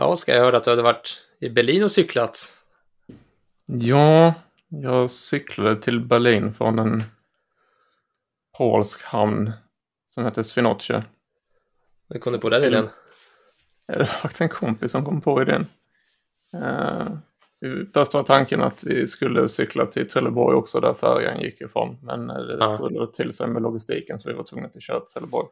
Ja, Oskar, jag hörde att du hade varit i Berlin och cyklat. Ja, jag cyklade till Berlin från en polsk hamn som heter Svinoce. Hur kom du på den idén? Det var faktiskt en kompis som kom på idén. Uh, först var tanken att vi skulle cykla till Trelleborg också där färjan gick ifrån. Men det ja. strulade till sig med logistiken så vi var tvungna att köra till Trelleborg.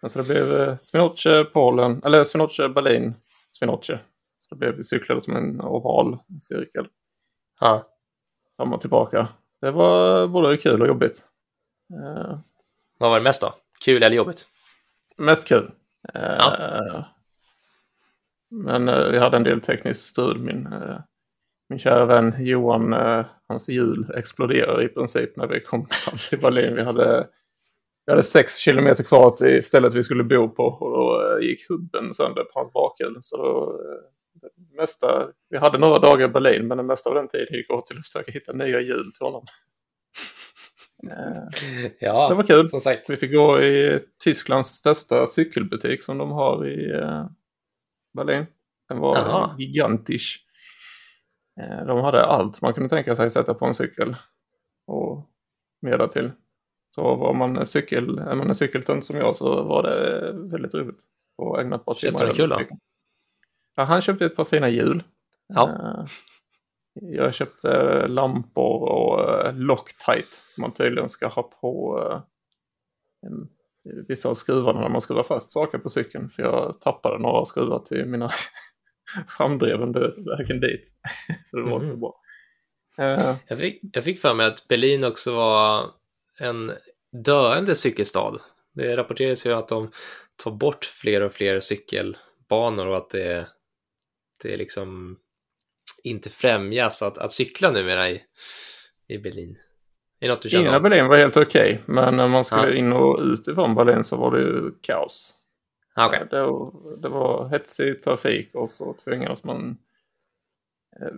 Men så det blev eh, Svinoce, Polen, eller Svinoce, Berlin, Svinoce. Så det blev cyklade som en oval cirkel. Ja. Fram och tillbaka. Det var både kul och jobbigt. Uh, Vad var det mest då? Kul eller jobbigt? Mest kul. Uh, ja. Men uh, vi hade en del tekniskt strul. Min, min kära vän Johan, hans hjul exploderade i princip när vi kom fram till Berlin. Vi hade, vi hade sex kilometer kvar till stället vi skulle bo på och då gick hubben sönder på hans bakhjul. Så då, mesta, vi hade några dagar i Berlin men det mesta av den tiden gick åt till att försöka hitta nya hjul till honom. ja, det var kul. Som sagt. Vi fick gå i Tysklands största cykelbutik som de har i Berlin. Den var Jaha. gigantisk. De hade allt man kunde tänka sig sätta på en cykel. Och mer till. Så var man, cykel, är man en cykeltönt som jag så var det väldigt roligt. Och ägnat ett par timmar. Köpte kul då? Ja, han köpte ett par fina hjul. Ja. Uh, jag köpte lampor och uh, Loctite som man tydligen ska ha på uh, en, vissa av skruvarna när man skruvar fast saker på cykeln. För jag tappade några skruvar till mina framdrev under vägen dit. Så det var mm. inte så bra. Jag, fick, jag fick för mig att Berlin också var en döende cykelstad. Det rapporteras ju att de tar bort fler och fler cykelbanor och att det, det är liksom inte främjas att, att cykla numera i, i Berlin? Är något du känner Innan Berlin var helt okej, okay, men när man skulle ja. in och ut ifrån Berlin så var det ju kaos. Okay. Det, det var hetsig trafik och så tvingades man... Eh,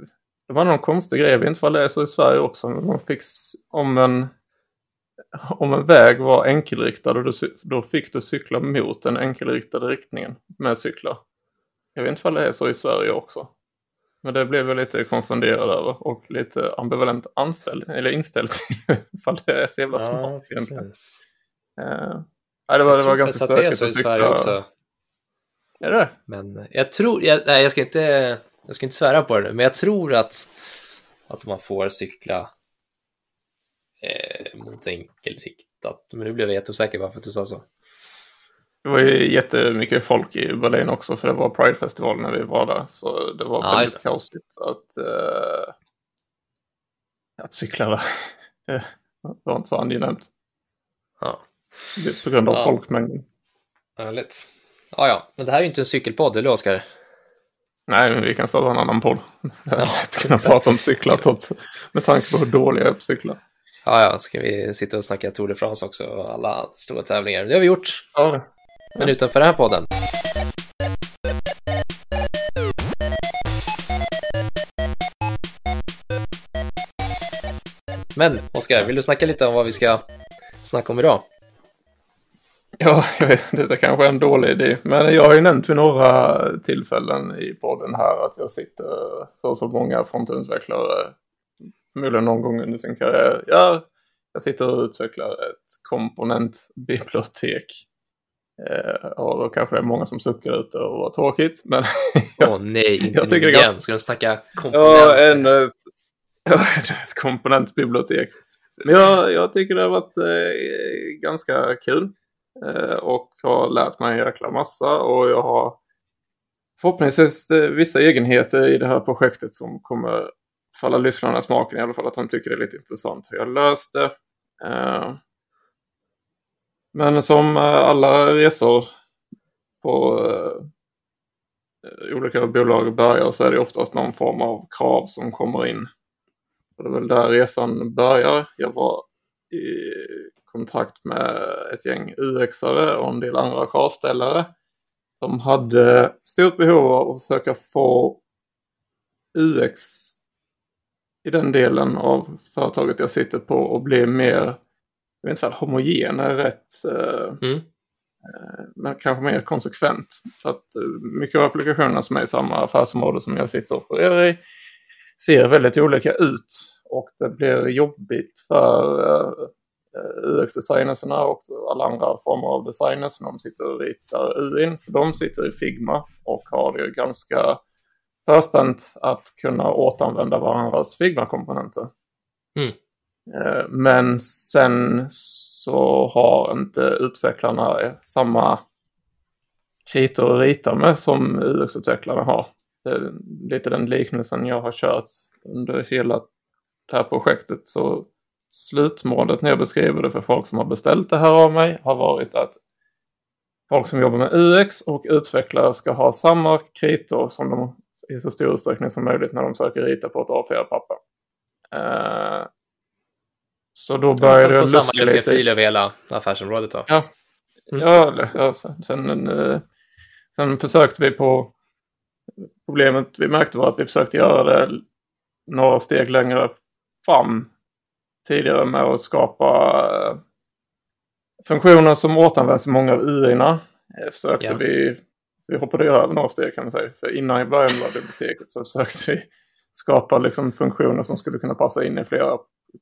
det var någon konstig grej, jag vet inte vad det är så i Sverige också, men man fick om en, om en väg var enkelriktad och du, då fick du cykla mot den enkelriktade riktningen med cyklar. Jag vet inte vad det är så i Sverige också. Men det blev jag lite konfunderad över och lite ambivalent anställd, eller inställd till ifall det är så jävla smart ja, egentligen. Uh, nej, det var, det var ganska stökigt att cykla. i Sverige också. Är det Men jag tror, jag, nej jag ska inte, jag ska inte svära på det nu, men jag tror att, att man får cykla eh, mot enkelriktat. Men nu blev jag jätteosäker varför du sa så. Det var ju jättemycket folk i Berlin också för det var Pride-festival när vi var där. Så det var ja, väldigt kaosigt att, uh, att cykla där. det var inte så angenämt. Ja. På grund av ja. folkmängden. Härligt. Ja, ja, men det här är ju inte en cykelpodd, eller Oskar? Nej, men vi kan starta en annan podd. Det är lätt kunna prata om cyklar trots, med tanke på hur dåliga jag är på cyklar. Ja, ja, ska vi sitta och snacka Tour de France också och alla stora tävlingar. Det har vi gjort. Ja, men utanför den här podden. Men Oskar, vill du snacka lite om vad vi ska snacka om idag? Ja, jag vet, det är kanske är en dålig idé. Men jag har ju nämnt vid några tillfällen i podden här att jag sitter så som många frontutvecklare förmodligen någon gång under sin karriär. Ja, jag sitter och utvecklar ett komponentbibliotek Eh, och då kanske det är många som suckar ute och vad tråkigt. Men Åh oh, nej, inte jag nu igen. Ska de snacka komponent? Ja, en, ja, ett komponentbibliotek. Men jag, jag tycker det har varit eh, ganska kul. Eh, och har lärt mig en jäkla massa. Och jag har förhoppningsvis eh, vissa egenheter i det här projektet som kommer falla lyssnarna smaken. I alla fall att de tycker det är lite intressant hur jag löste. Eh, men som eh, alla resor på eh, olika bolag börjar så är det oftast någon form av krav som kommer in. Och det är väl där resan börjar. Jag var i kontakt med ett gäng UX-are och en del andra kravställare som hade stort behov av att försöka få UX i den delen av företaget jag sitter på och bli mer jag vet inte om homogen är rätt. Uh, mm. Eh, men kanske mer konsekvent. För att eh, mycket av applikationerna som är i samma affärsområde som jag sitter och opererar i ser väldigt olika ut. Och det blir jobbigt för eh, UX-designerserna och alla andra former av designers när de sitter och ritar UIn. För de sitter i Figma och har det ganska förspänt att kunna återanvända varandras Figma-komponenter. Mm. Men sen så har inte utvecklarna samma kritor att rita med som UX-utvecklarna har. Det är lite den liknelsen jag har kört under hela det här projektet. Så slutmålet när jag beskriver det för folk som har beställt det här av mig har varit att folk som jobbar med UX och utvecklare ska ha samma kritor som de i så stor utsträckning som möjligt när de söker rita på ett A4-papper. Uh, så då började jag luska lite. samma fil över hela affärsområdet då? Ja, mm. ja, ja sen, sen, eh, sen försökte vi på... Problemet vi märkte var att vi försökte göra det några steg längre fram tidigare med att skapa eh, funktioner som återanvänds i många av UI-erna. Eh, försökte ja. vi, vi hoppade över några steg kan man säga. För innan i början av biblioteket så försökte vi skapa liksom funktioner som skulle kunna passa in i flera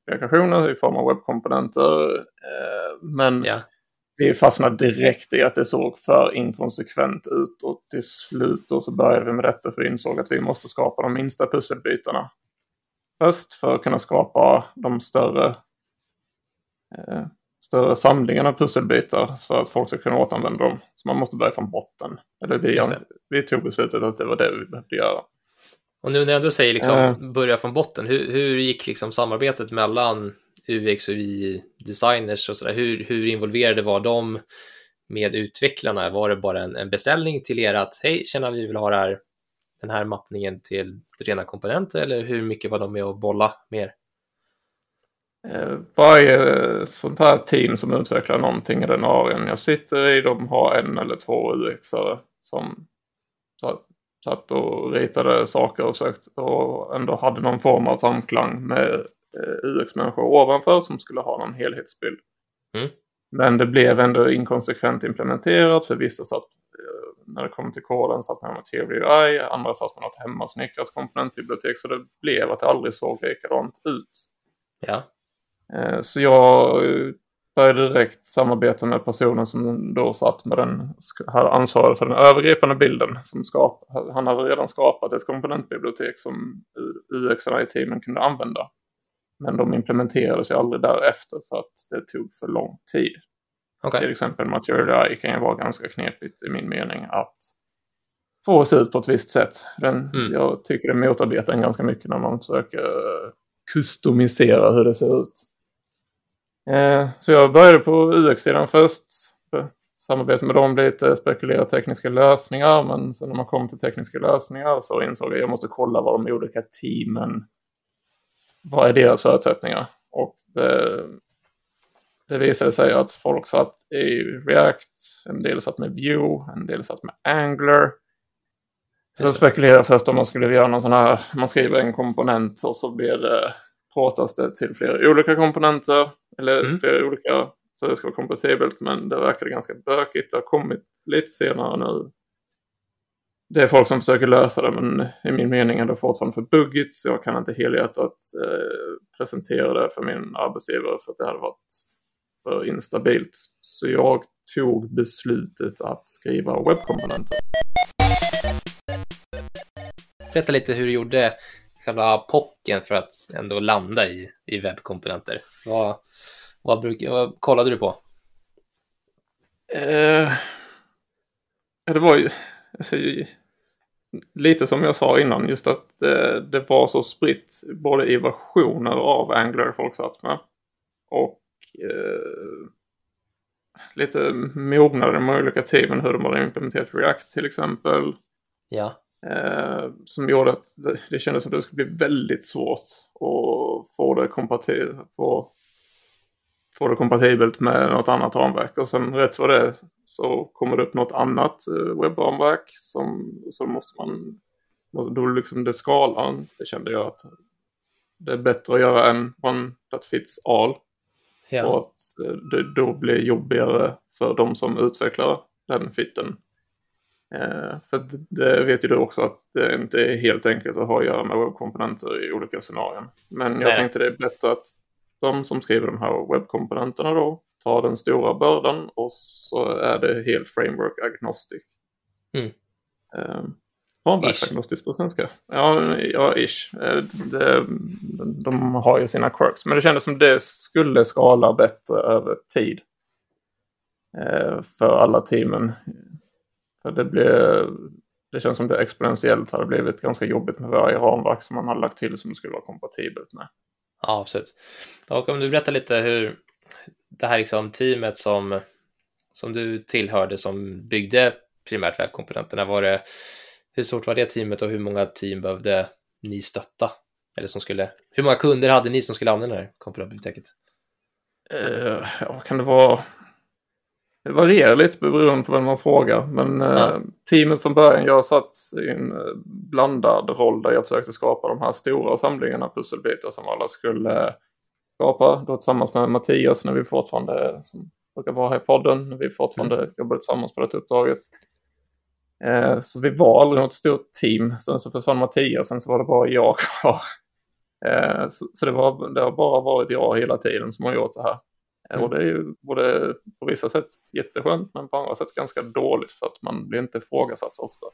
applikationer i form av webbkomponenter. Eh, men ja. vi fastnade direkt i att det såg för inkonsekvent ut och till slut så började vi med detta för vi insåg att vi måste skapa de minsta pusselbitarna. Först för att kunna skapa de större, större samlingarna pusselbitar för att folk ska kunna återanvända dem. Så man måste börja från botten. Eller vi, vi tog beslutet att det var det vi behövde göra. Och nu när du säger liksom uh. börja från botten, hur, hur gick liksom samarbetet mellan UX och UI-designers och sådär? Hur, hur involverade var de med utvecklarna? Var det bara en, en beställning till er att hej, känna vi vill ha här, den här mappningen till rena komponenter eller hur mycket var de med att bolla mer? Eh, varje sånt här team som utvecklar någonting i den arean jag sitter i, de har en eller två UXare som satt och ritade saker och sökt och ändå hade någon form av samklang med eh, UX-människor ovanför som skulle ha någon helhetsbild. Mm. Men det blev ändå inkonsekvent implementerat för vissa satt eh, när det kom till koden satt man med TWI, andra satt med något hemmasnickrat komponentbibliotek så det blev att det aldrig såg likadant ut. Ja. Eh, så jag började direkt samarbeta med personen som då satt med den, hade ansvaret för den övergripande bilden. Som skap, han hade redan skapat ett komponentbibliotek som ux i teamen kunde använda. Men de implementerades ju aldrig därefter för att det tog för lång tid. Okay. Till exempel Material AI kan ju vara ganska knepigt i min mening att få se ut på ett visst sätt. Den, mm. Jag tycker det motarbetar en ganska mycket när man försöker kustomisera hur det ser ut. Eh, så jag började på UX-sidan först. Samarbete med dem lite, spekulera tekniska lösningar. Men sen när man kom till tekniska lösningar så insåg jag att jag måste kolla vad de olika teamen, vad är deras förutsättningar? Och det, det visade sig att folk satt i React, en del satt med Vue, en del satt med Angular. Så jag spekulerade först om man skulle göra någon sån här, man skriver en komponent och så blir det pratas det till flera olika komponenter. Eller mm. flera olika, så det ska vara kompatibelt. Men det verkade ganska bökigt. Det har kommit lite senare nu. Det är folk som försöker lösa det men i min mening är det fortfarande för buggigt. Så jag kan inte helhjärtat eh, presentera det för min arbetsgivare för att det hade varit för instabilt. Så jag tog beslutet att skriva webbkomponenter. Berätta lite hur du gjorde själva pocken för att ändå landa i, i webbkomponenter? Vad, vad, bruk, vad kollade du på? Eh, det var ju alltså, lite som jag sa innan, just att eh, det var så spritt både i versioner av Angular folk satt med och eh, lite mognare med olika teamen hur de har implementerat React till exempel. Ja. Eh, som gjorde att det kändes som att det skulle bli väldigt svårt att få det, kompatibelt, få, få det kompatibelt med något annat ramverk. Och sen rätt vad det så kommer det upp något annat eh, webbramverk som så måste man, då liksom det skalan, det kände jag att det är bättre att göra en one that fits all. Ja. Och att det då blir jobbigare för de som utvecklar den fitten. Eh, för det vet ju du också att det inte är helt enkelt att ha att göra med webbkomponenter i olika scenarion. Men jag Nej. tänkte det är bättre att de som skriver de här webbkomponenterna då tar den stora bördan och så är det helt framework agnostic. Mm. Eh, Ramverksagnostisk på svenska. Ja, ja ish. Eh, det, de har ju sina quirks. Men det kändes som det skulle skala bättre över tid. För alla teamen. För det, blir, det känns som det exponentiellt hade blivit ganska jobbigt med varje ramverk som man hade lagt till som skulle vara kompatibelt med. Ja, absolut. Och om du berättar lite hur det här liksom teamet som, som du tillhörde som byggde primärt webbkomponenterna, var det, hur stort var det teamet och hur många team behövde ni stötta? Eller som skulle, hur många kunder hade ni som skulle använda det här komponentbiblioteket? Uh, kan det vara det varierar lite beroende på vem man frågar. Men eh, ja. eh, teamet från början, jag satt i en eh, blandad roll där jag försökte skapa de här stora samlingarna pusselbitar som alla skulle skapa. Då tillsammans med Mattias när vi fortfarande, som brukar vara här i podden, när vi fortfarande mm. jobbade tillsammans på det uppdraget. Eh, så vi var aldrig något stort team. Sen så försvann Mattias, sen så var det bara jag kvar. Eh, så, så det, var, det har bara varit jag hela tiden som har gjort det här. Mm. Och det är ju både på vissa sätt jätteskönt men på andra sätt ganska dåligt för att man blir inte ifrågasatt så ofta.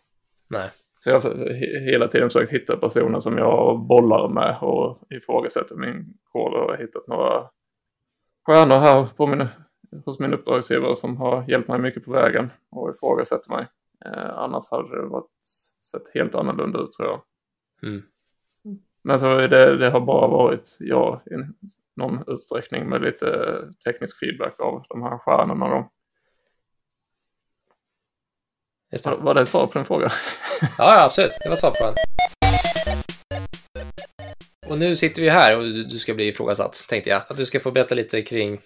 Nej. Så jag har hela tiden försökt hitta personer som jag bollar med och ifrågasätter min kod och har hittat några stjärnor här på min, hos min uppdragsgivare som har hjälpt mig mycket på vägen och ifrågasätter mig. Eh, annars hade det varit, sett helt annorlunda ut tror jag. Mm. Men så det, det har bara varit jag i någon utsträckning med lite teknisk feedback av de här stjärnorna då. Just det. Var det ett svar på din fråga? Ja, ja, absolut. Det var svar på den. Och nu sitter vi här och du ska bli ifrågasatt, tänkte jag. Att du ska få berätta lite kring,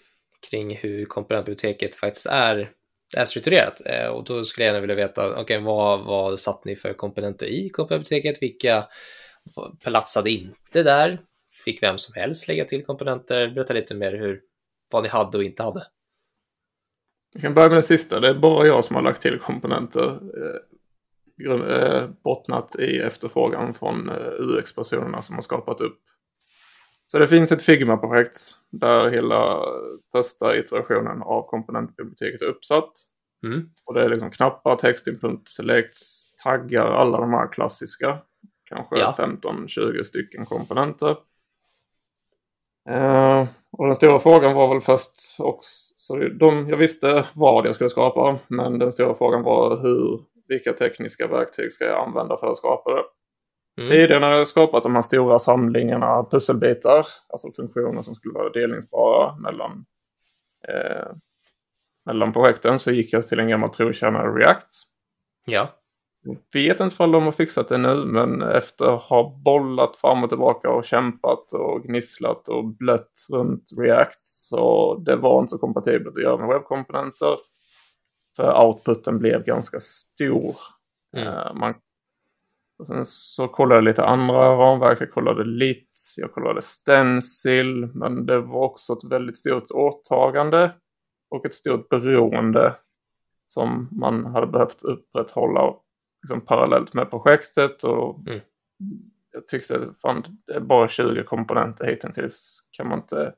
kring hur komponentbiblioteket faktiskt är, är strukturerat. Eh, och då skulle jag gärna vilja veta, okej, okay, vad, vad satt ni för komponenter i komponentbiblioteket? Vilka platsade inte där. Fick vem som helst lägga till komponenter. Berätta lite mer hur, vad ni hade och inte hade. Jag kan börja med det sista. Det är bara jag som har lagt till komponenter. Eh, eh bottnat i efterfrågan från eh, UX-personerna som har skapat upp. Så det finns ett Figma-projekt där hela första iterationen av komponentbiblioteket är uppsatt. Mm. Och det är liksom knappar, textinput, selects, taggar, alla de här klassiska kanske ja. 15-20 stycken komponenter. Uh, och den stora frågan var väl först också, så de, jag visste vad jag skulle skapa, men den stora frågan var hur, vilka tekniska verktyg ska jag använda för att skapa det? Mm. Tidigare har jag skapat de här stora samlingarna pusselbitar, alltså funktioner som skulle vara delningsbara mellan, eh, mellan projekten, så gick jag till en gammal trotjänare React. Ja. Vet inte om de har fixat det nu, men efter att ha bollat fram och tillbaka och kämpat och gnisslat och blött runt React så det var inte så kompatibelt att göra med webbkomponenter. För outputen blev ganska stor. Mm. Uh, man, och sen så kollade jag lite andra ramverk. Jag kollade Lit, jag kollade Stencil, men det var också ett väldigt stort åtagande och ett stort beroende som man hade behövt upprätthålla liksom parallellt med projektet. Och mm. Jag tyckte fan det är bara 20 komponenter hittills. Kan man inte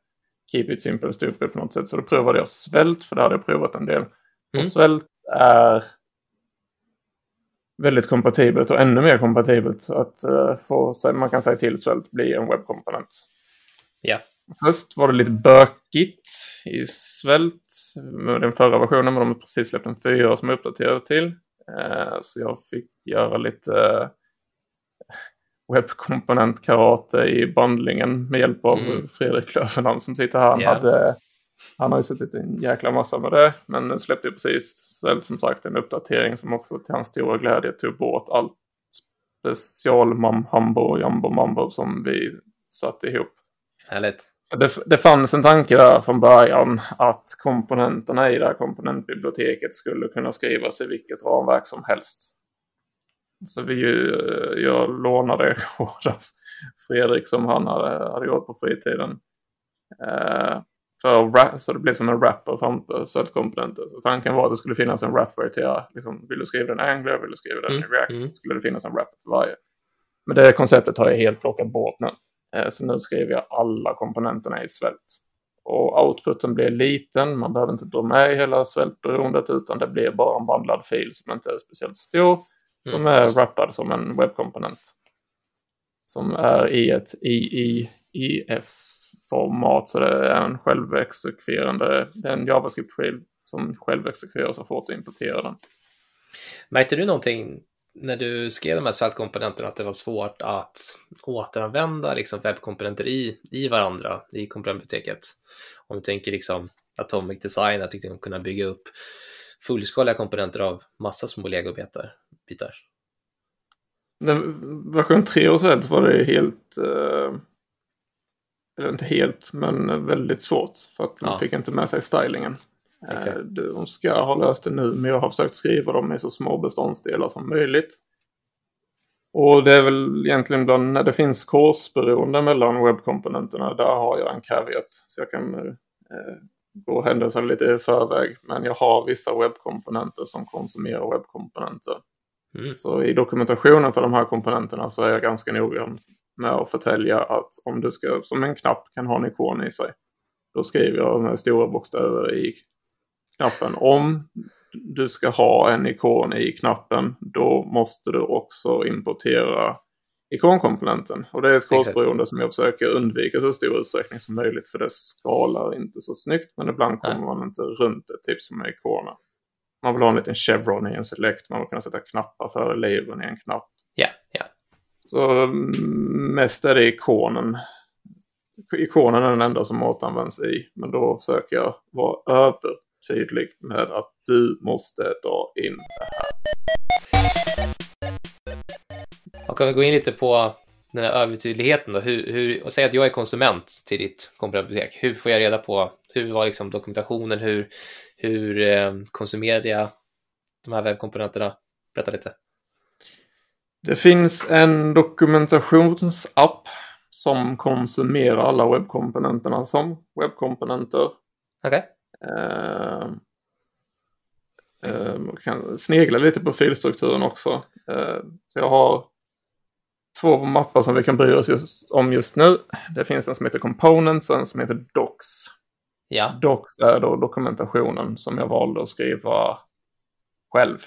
keep it simple stupid på något sätt. Så då provade jag svält för det hade jag provat en del. Mm. Och svält är väldigt kompatibelt och ännu mer kompatibelt att uh, få, man kan säga till svält bli en webbkomponent. Ja. Först var det lite bökigt i svält med den förra versionen, men de har precis släppt en fyra som är uppdaterad till. Eh, så jag fick göra lite eh, webbkomponentkarate i bandlingen med hjälp av mm. Fredrik Löfvenhamn som sitter här. Han, yeah. hade, han har ju suttit en jäkla massa med det. Men släppte precis som sagt en uppdatering som också till hans stora glädje tog bort allt special mambo och jambo mambo som vi satte ihop. Härligt. Det, det fanns en tanke där från början att komponenterna i det här komponentbiblioteket skulle kunna skrivas i vilket ramverk som helst. Så vi, eh, jag lånade av Fredrik som han hade, hade gjort på fritiden. Eh, för så det blev som en wrapper framför sötkomponenter. Så tanken var att det skulle finnas en wrapper till, liksom, vill du skriva den i Angular, vill du skriva den mm. i React, mm. skulle det finnas en wrapper för varje. Men det konceptet har jag helt plockat bort nu. Eh, så nu skriver jag alla komponenterna i svält. Och outputen blir liten, man behöver inte dra med hela svältberoendet utan det blir bara en bandlad fil som inte är speciellt stor. Som mm. är wrappad som en webbkomponent. Som är i ett IIIF-format så det är en självexekverande, det är en JavaScript-fil som självexekverar så fort du importerar den. Märkte du någonting när du skrev de här svältkomponenterna att det var svårt att återanvända liksom webbkomponenter i, i varandra i komponentbiblioteket. Om du tänker liksom Atomic Design, att liksom kunna bygga upp fullskaliga komponenter av massa små legobitar. Bitar. version 3 och så var det helt, eh, eller inte helt, men väldigt svårt. För att man ja. fick inte med sig stylingen. Exakt. De ska ha löst det nu, men jag har försökt skriva dem i så små beståndsdelar som möjligt. Och det är väl egentligen bland, när det finns kursberoende mellan webbkomponenterna, där har jag en caveat. Så jag kan eh, gå händelserna lite i förväg. Men jag har vissa webbkomponenter som konsumerar webbkomponenter. Mm. Så i dokumentationen för de här komponenterna så är jag ganska noggrann med att förtälja att om du ska, som en knapp kan ha en ikon i sig. Då skriver jag med stora bokstäver i knappen. Om du ska ha en ikon i knappen då måste du också importera ikonkomponenten. Och det är ett korsberoende som jag försöker undvika så stor utsträckning som möjligt för det skalar inte så snyggt. Men ibland kommer man inte runt det, typ som med ikoner. Man vill ha en liten chevron i en select, man vill kunna sätta knappar före labeln i en knapp. Ja, yeah, ja. Yeah. Så mest är det ikonen. Ikonen är den enda som återanvänds i, men då försöker jag vara över tydlig med att du måste dra in det här. Och kan vi gå in lite på den här övertydligheten då? Hur, hur, och säg att jag är konsument till ditt komponentbibliotek. Hur får jag reda på, hur var liksom dokumentationen, hur, hur eh, konsumerade jag de här webbkomponenterna? Berätta lite. Det finns en dokumentationsapp som konsumerar alla webbkomponenterna som webbkomponenter. Okay. Uh, uh, man kan snegla lite på filstrukturen också. Uh, så jag har två mappar som vi kan bry oss just, om just nu. Det finns en som heter Components och en som heter Docs. Ja. Docs är då dokumentationen som jag valde att skriva själv.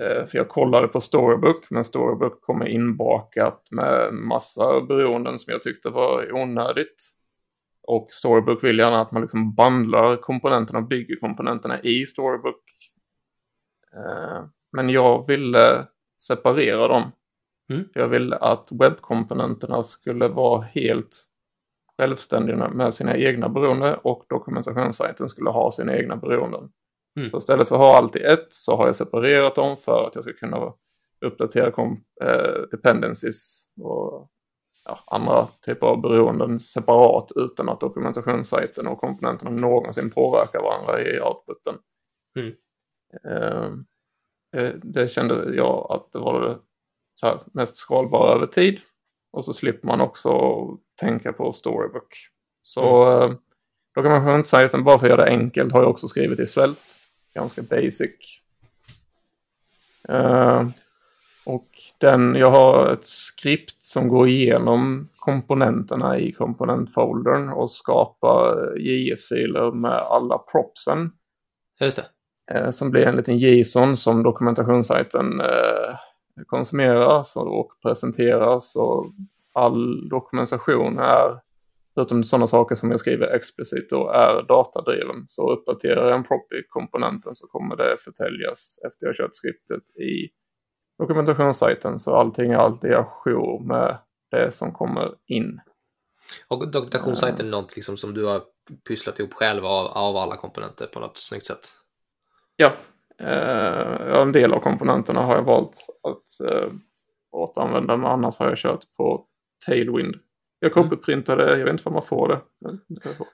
För jag kollade på Storybook, men Storybook kommer inbakat med massa beroenden som jag tyckte var onödigt. Och Storybook vill gärna att man liksom bandlar komponenterna och bygger komponenterna i Storybook. Eh, men jag ville separera dem. Mm. Jag ville att webbkomponenterna skulle vara helt självständiga med sina egna beroenden och dokumentationssajten skulle ha sina egna beroenden. Mm. Så istället för att ha allt i ett så har jag separerat dem för att jag ska kunna uppdatera eh, dependencies och ja, andra typer av beroenden separat utan att dokumentationssajten och komponenterna någonsin påverkar varandra i outputen. Mm. Ehm, eh, det kände jag att det var det här, mest skalbara över tid. Och så slipper man också tänka på Storybook. Så mm. eh, dokumentationssajten, bara för att göra det enkelt, har jag också skrivit i svält. Ganska basic. Eh, och den, jag har ett skript som går igenom komponenterna i komponentfoldern och skapar JS-filer med alla propsen. Just det. Eh, som blir en liten JSON som dokumentationssajten eh, konsumeras och presenteras. Och all dokumentation är, förutom sådana saker som jag skriver explicit, då är datadriven. Så uppdaterar jag en prop i komponenten så kommer det förtäljas efter jag kört skriptet i dokumentationssajten så allting är alltid ajour med det som kommer in. Och dokumentationssajten är något liksom som du har pysslat ihop själv av, av alla komponenter på något snyggt sätt? Ja, eh, en del av komponenterna har jag valt att eh, återanvända men annars har jag kört på Tailwind. Jag mm. copyprintade, jag vet inte var man får det.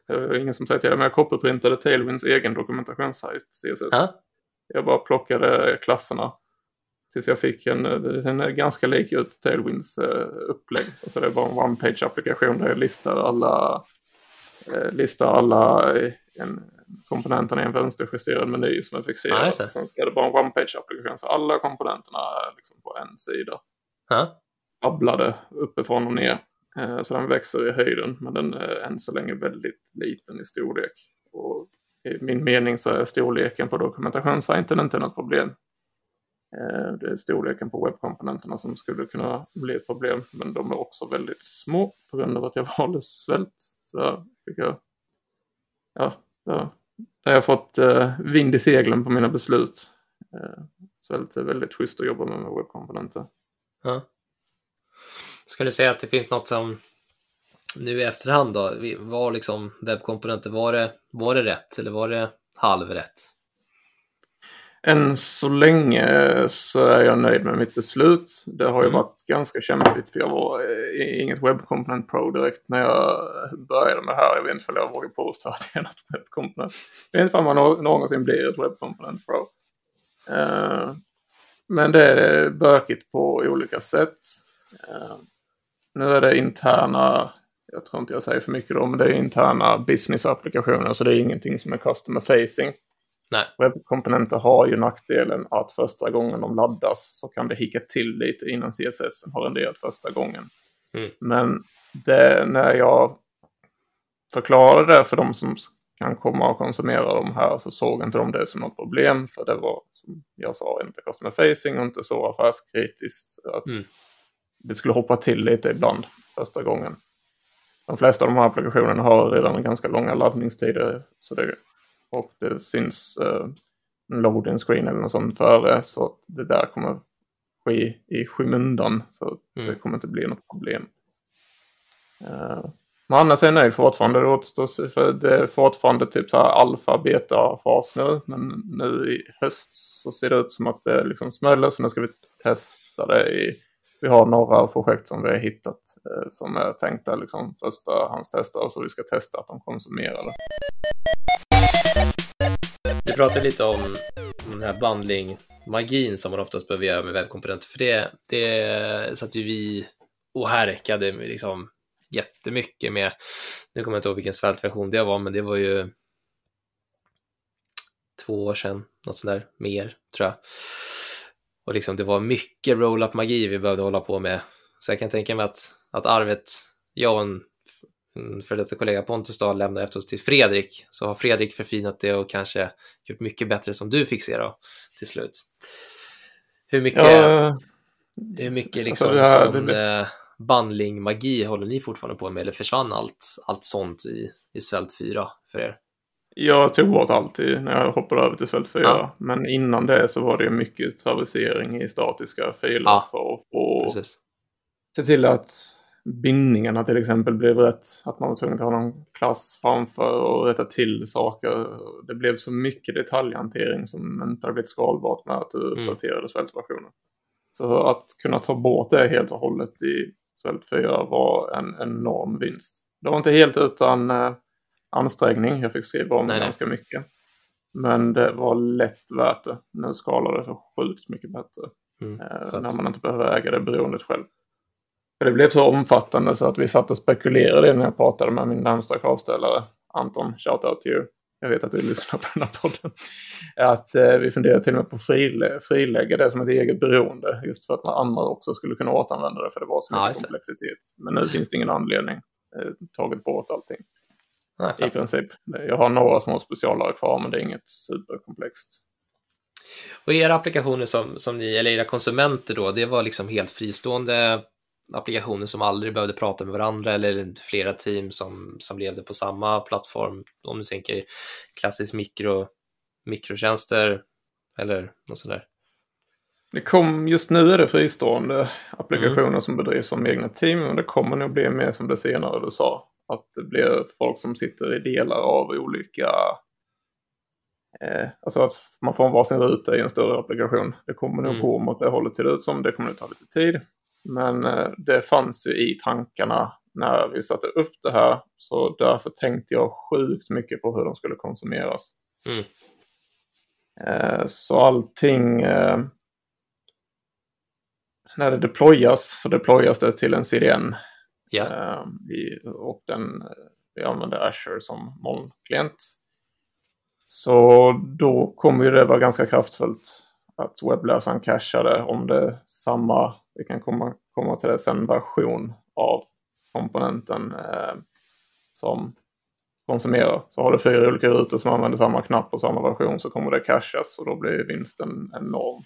Det är ingen som säger till det, men jag copyprintade Tailwinds egen dokumentationssajt CSS. Ah. Jag bara plockade klasserna Tills jag fick en, är ganska lik ut Tailwinds uh, upplägg. Alltså det är bara en one-page applikation där jag listar alla eh, listar alla en, komponenterna i en vänsterjusterad meny som är fixerad. Ja, Sen ska det vara en one-page-applikation så alla komponenterna är liksom på en sida. Ja. Abblade uppifrån och ner. Eh, så den växer i höjden men den är än så länge väldigt liten i storlek. Och i min mening så är storleken på dokumentationssajten inte något problem. Eh, det är storleken på webbkomponenterna som skulle kunna bli ett problem. Men de är också väldigt små på grund av att jag valde svält. Så där fick jag, ja, där, där har jag fått eh, vind i seglen på mina beslut. Eh, svält är väldigt schysst att jobba med med webbkomponenter. Ja. Ska du säga att det finns något som nu i efterhand då, var liksom webbkomponenter, var det, var det rätt eller var det halvrätt? Än så länge så är jag nöjd med mitt beslut. Det har ju mm. varit ganska kämpigt för jag var eh, inget webbkomponent pro direkt när jag började med det här. Jag vet inte om jag vågar påstå att jag är något webbkomponent. Jag vet inte om man någonsin blir ett webbkomponent pro. Uh, men det är bökigt på olika sätt. Uh, nu är det interna, jag tror inte jag säger för mycket då, men det är interna business-applikationer så det är ingenting som är customer facing. Nej. Webbkomponenter har ju nackdelen att första gången de laddas så kan det hicka till lite innan CSS har renderat första gången. Mm. Men det, när jag förklarade det för de som kan komma och konsumera de här så såg inte de det som något problem. För det var som jag sa inte customer facing och inte så affärskritiskt. Att mm. Det skulle hoppa till lite ibland första gången. De flesta av de här applikationerna har redan ganska långa laddningstider. Så det och det syns eh, en loading screen eller något sånt före så att det där kommer ske i skymundan så mm. det kommer inte bli något problem. Uh, men annars är jag nöjd fortfarande. Det återstår, för det är fortfarande typ så här alfa, beta fas nu. Men nu i höst så ser det ut som att det liksom smäller så nu ska vi testa det i vi har några projekt som vi har hittat eh, som är tänkta liksom förstahandstestare så vi ska testa att de konsumerar det pratade lite om den här bundling-magin som man oftast behöver göra med webbkomponenter. För det, det satt ju vi och härkade liksom jättemycket med. Nu kommer jag inte ihåg vilken svältversion det var, men det var ju två år sedan, något sånt där, mer tror jag. Och liksom det var mycket roll-up magi vi behövde hålla på med. Så jag kan tänka mig att, att arvet, jag och en Mm, för detta kollega Pontus Dahl lämnade efter oss till Fredrik, så har Fredrik förfinat det och kanske gjort mycket bättre som du fick se då till slut. Hur mycket, ja, hur mycket liksom alltså här, sån det... Eh, bandling-magi håller ni fortfarande på med eller försvann allt, allt sånt i, i Svält 4 för er? Jag tog bort allt när jag hoppade över till Svält 4. Ja. Men innan det så var det mycket traversering i statiska filer ja. för att få se till att bindningarna till exempel blev rätt. Att man var tvungen att ha någon klass framför och rätta till saker. Det blev så mycket detaljhantering som inte hade blivit skalbart med att du mm. uppdaterade svältversionen. Så att kunna ta bort det helt och hållet i Svält 4 var en enorm vinst. Det var inte helt utan eh, ansträngning. Jag fick skriva om nej, ganska nej. mycket. Men det var lätt värt det. Nu skalar det så sjukt mycket bättre. Mm, eh, när man inte behöver äga det beroendet själv. För det blev så omfattande så att vi satt och spekulerade när jag pratade med min närmsta kravställare. Anton, shout out to you. Jag vet att du lyssnar på den här podden. Att eh, vi funderade till och med på att frilä frilägga det som ett eget beroende. Just för att andra också skulle kunna återanvända det för det var så mycket ja, komplexitet. Men nu finns det ingen anledning. Eh, tagit bort allting. Nej, I princip. Jag har några små specialare kvar men det är inget superkomplext. Och era applikationer som, som ni, eller era konsumenter då, det var liksom helt fristående applikationer som aldrig behövde prata med varandra eller flera team som, som levde på samma plattform. Om du tänker klassisk mikro, mikrotjänster eller något sånt där. Det kom, just nu är det fristående applikationer mm. som bedrivs som egna team men det kommer nog bli mer som det senare du sa. Att det blir folk som sitter i delar av olika eh, Alltså att man får en varsin ruta i en större applikation. Det kommer nog mm. gå mot det hållet ser det ut som. Det kommer att ta lite tid. Men eh, det fanns ju i tankarna när vi satte upp det här. Så därför tänkte jag sjukt mycket på hur de skulle konsumeras. Mm. Eh, så allting... Eh, när det deployas så deployas det till en CDN. Yeah. och den vi använder Azure som molnklient. Så då kommer ju det vara ganska kraftfullt att webbläsaren cashade om det är samma, vi kan komma, komma till det sen, version av komponenten eh, som konsumerar. Så har du fyra olika rutor som använder samma knapp och samma version så kommer det cashas och då blir vinsten enorm.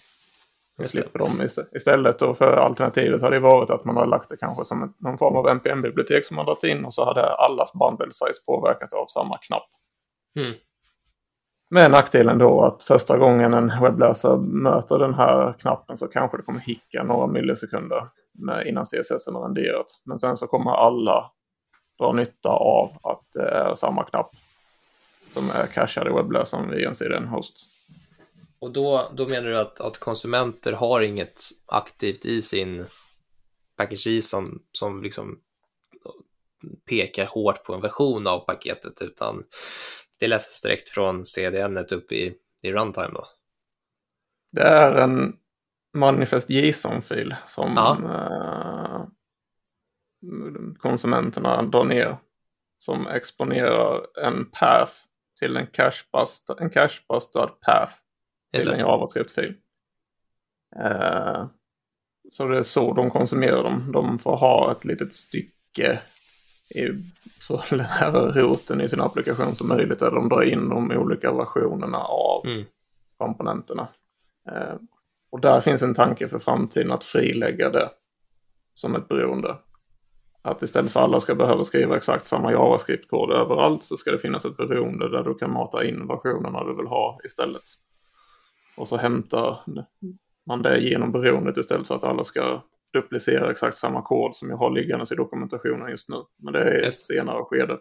Vi slipper dem istället då för alternativet hade varit att man hade lagt det kanske som en, någon form av NPM-bibliotek som man dragit in och så hade allas bundle size påverkat av samma knapp. Mm. Med nackdelen då att första gången en webbläsare möter den här knappen så kanske det kommer hicka några millisekunder innan CSS är renderat. Men sen så kommer alla dra nytta av att det är samma knapp som är cachad i webbläsaren vid ensidig host. Och då, då menar du att, att konsumenter har inget aktivt i sin package som, som liksom pekar hårt på en version av paketet utan det läses direkt från CDN upp i, i runtime då? Det är en manifest JSON-fil som eh, konsumenterna drar ner. Som exponerar en path till en cache-bustad en cache path till en JavaScript-fil. Eh, så det är så de konsumerar dem. De får ha ett litet stycke så nära roten i sin applikation som möjligt där de drar in de olika versionerna av mm. komponenterna. Eh, och där finns en tanke för framtiden att frilägga det som ett beroende. Att istället för alla ska behöva skriva exakt samma JavaScript-kod överallt så ska det finnas ett beroende där du kan mata in versionerna du vill ha istället. Och så hämtar man det genom beroendet istället för att alla ska duplicera exakt samma kod som jag har liggandes i dokumentationen just nu. Men det är ett senare skede.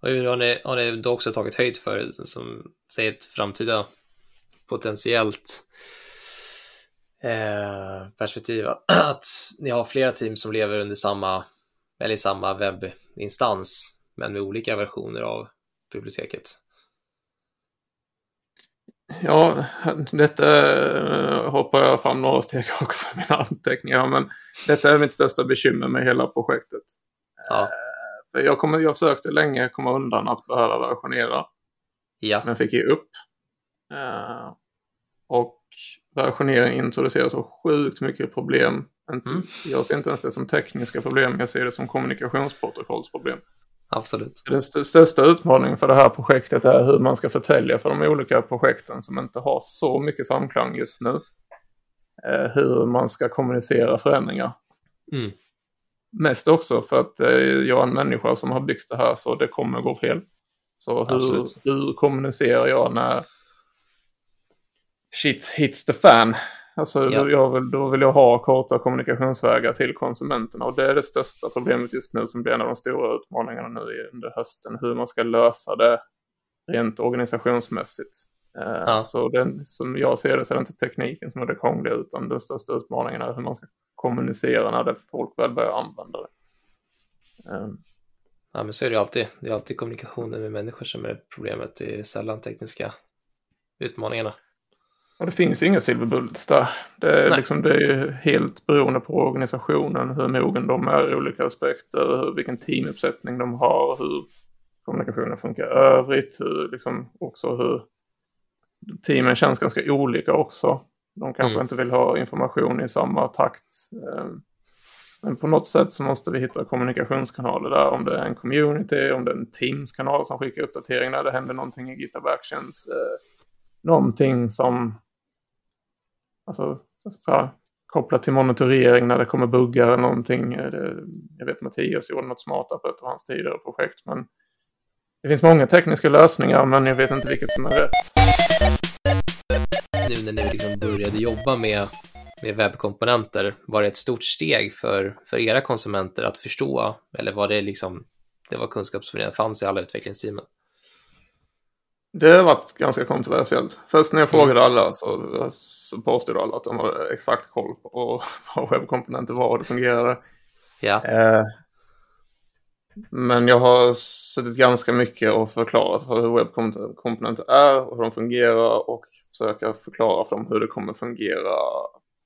Har ni, har ni då också tagit höjd för, som säger ett framtida potentiellt eh, perspektiv, att ni har flera team som lever under samma, eller i samma webbinstans, men med olika versioner av biblioteket? Ja, detta eh, hoppar jag fram några steg också i mina anteckningar. Men detta är mitt största bekymmer med hela projektet. Ja. Eh, för jag, kommer, jag försökte länge komma undan att behöva versionera. Ja. Men fick ge upp. Eh, och versionering introducerar så sjukt mycket problem. Mm. Jag ser inte ens det som tekniska problem, jag ser det som kommunikationsprotokollsproblem absolut. Den st största utmaningen för det här projektet är hur man ska förtälja för de olika projekten som inte har så mycket samklang just nu. Eh, hur man ska kommunicera förändringar. Mm. Mest också för att eh, jag är en människa som har byggt det här så det kommer gå fel. Så hur, hur kommunicerar jag när shit hits the fan? Alltså ja. jag vill, då vill jag ha korta kommunikationsvägar till konsumenterna och det är det största problemet just nu som blir en av de stora utmaningarna nu under hösten. Hur man ska lösa det rent organisationsmässigt. Eh, ja. Så den, som jag ser det så är det inte tekniken som är det krångliga utan den största utmaningen är hur man ska kommunicera när det folk väl börjar använda det. Um. Ja men så är det alltid. Det är alltid kommunikationen med människor som är problemet. Det är sällan tekniska utmaningarna. Och det finns inga silver bullets där. Det är, liksom, det är helt beroende på organisationen, hur mogen de är i olika aspekter, hur, vilken teamuppsättning de har, hur kommunikationen funkar i övrigt, hur, liksom, också hur teamen känns ganska olika också. De kanske mm. inte vill ha information i samma takt. Ehm, men på något sätt så måste vi hitta kommunikationskanaler där. Om det är en community, om det är en Teams-kanal som skickar uppdatering när det händer någonting i GitHub Actions. Eh, någonting som Alltså så här, kopplat till monitorering när det kommer buggar eller någonting. Eh, jag vet Mattias gjorde något smartare på ett av hans tidigare projekt. Men det finns många tekniska lösningar men jag vet inte vilket som är rätt. Nu när ni liksom började jobba med, med webbkomponenter, var det ett stort steg för, för era konsumenter att förstå? Eller var det liksom, det var kunskap som redan fanns i alla utvecklingsteamen? Det har varit ganska kontroversiellt. Först när jag mm. frågade alla så, så påstod alla att de hade exakt koll på vad webbkomponenter var och det fungerade. Ja. Eh, men jag har suttit ganska mycket och förklarat hur webbkomponenter är och hur de fungerar och försöka förklara för dem hur det kommer fungera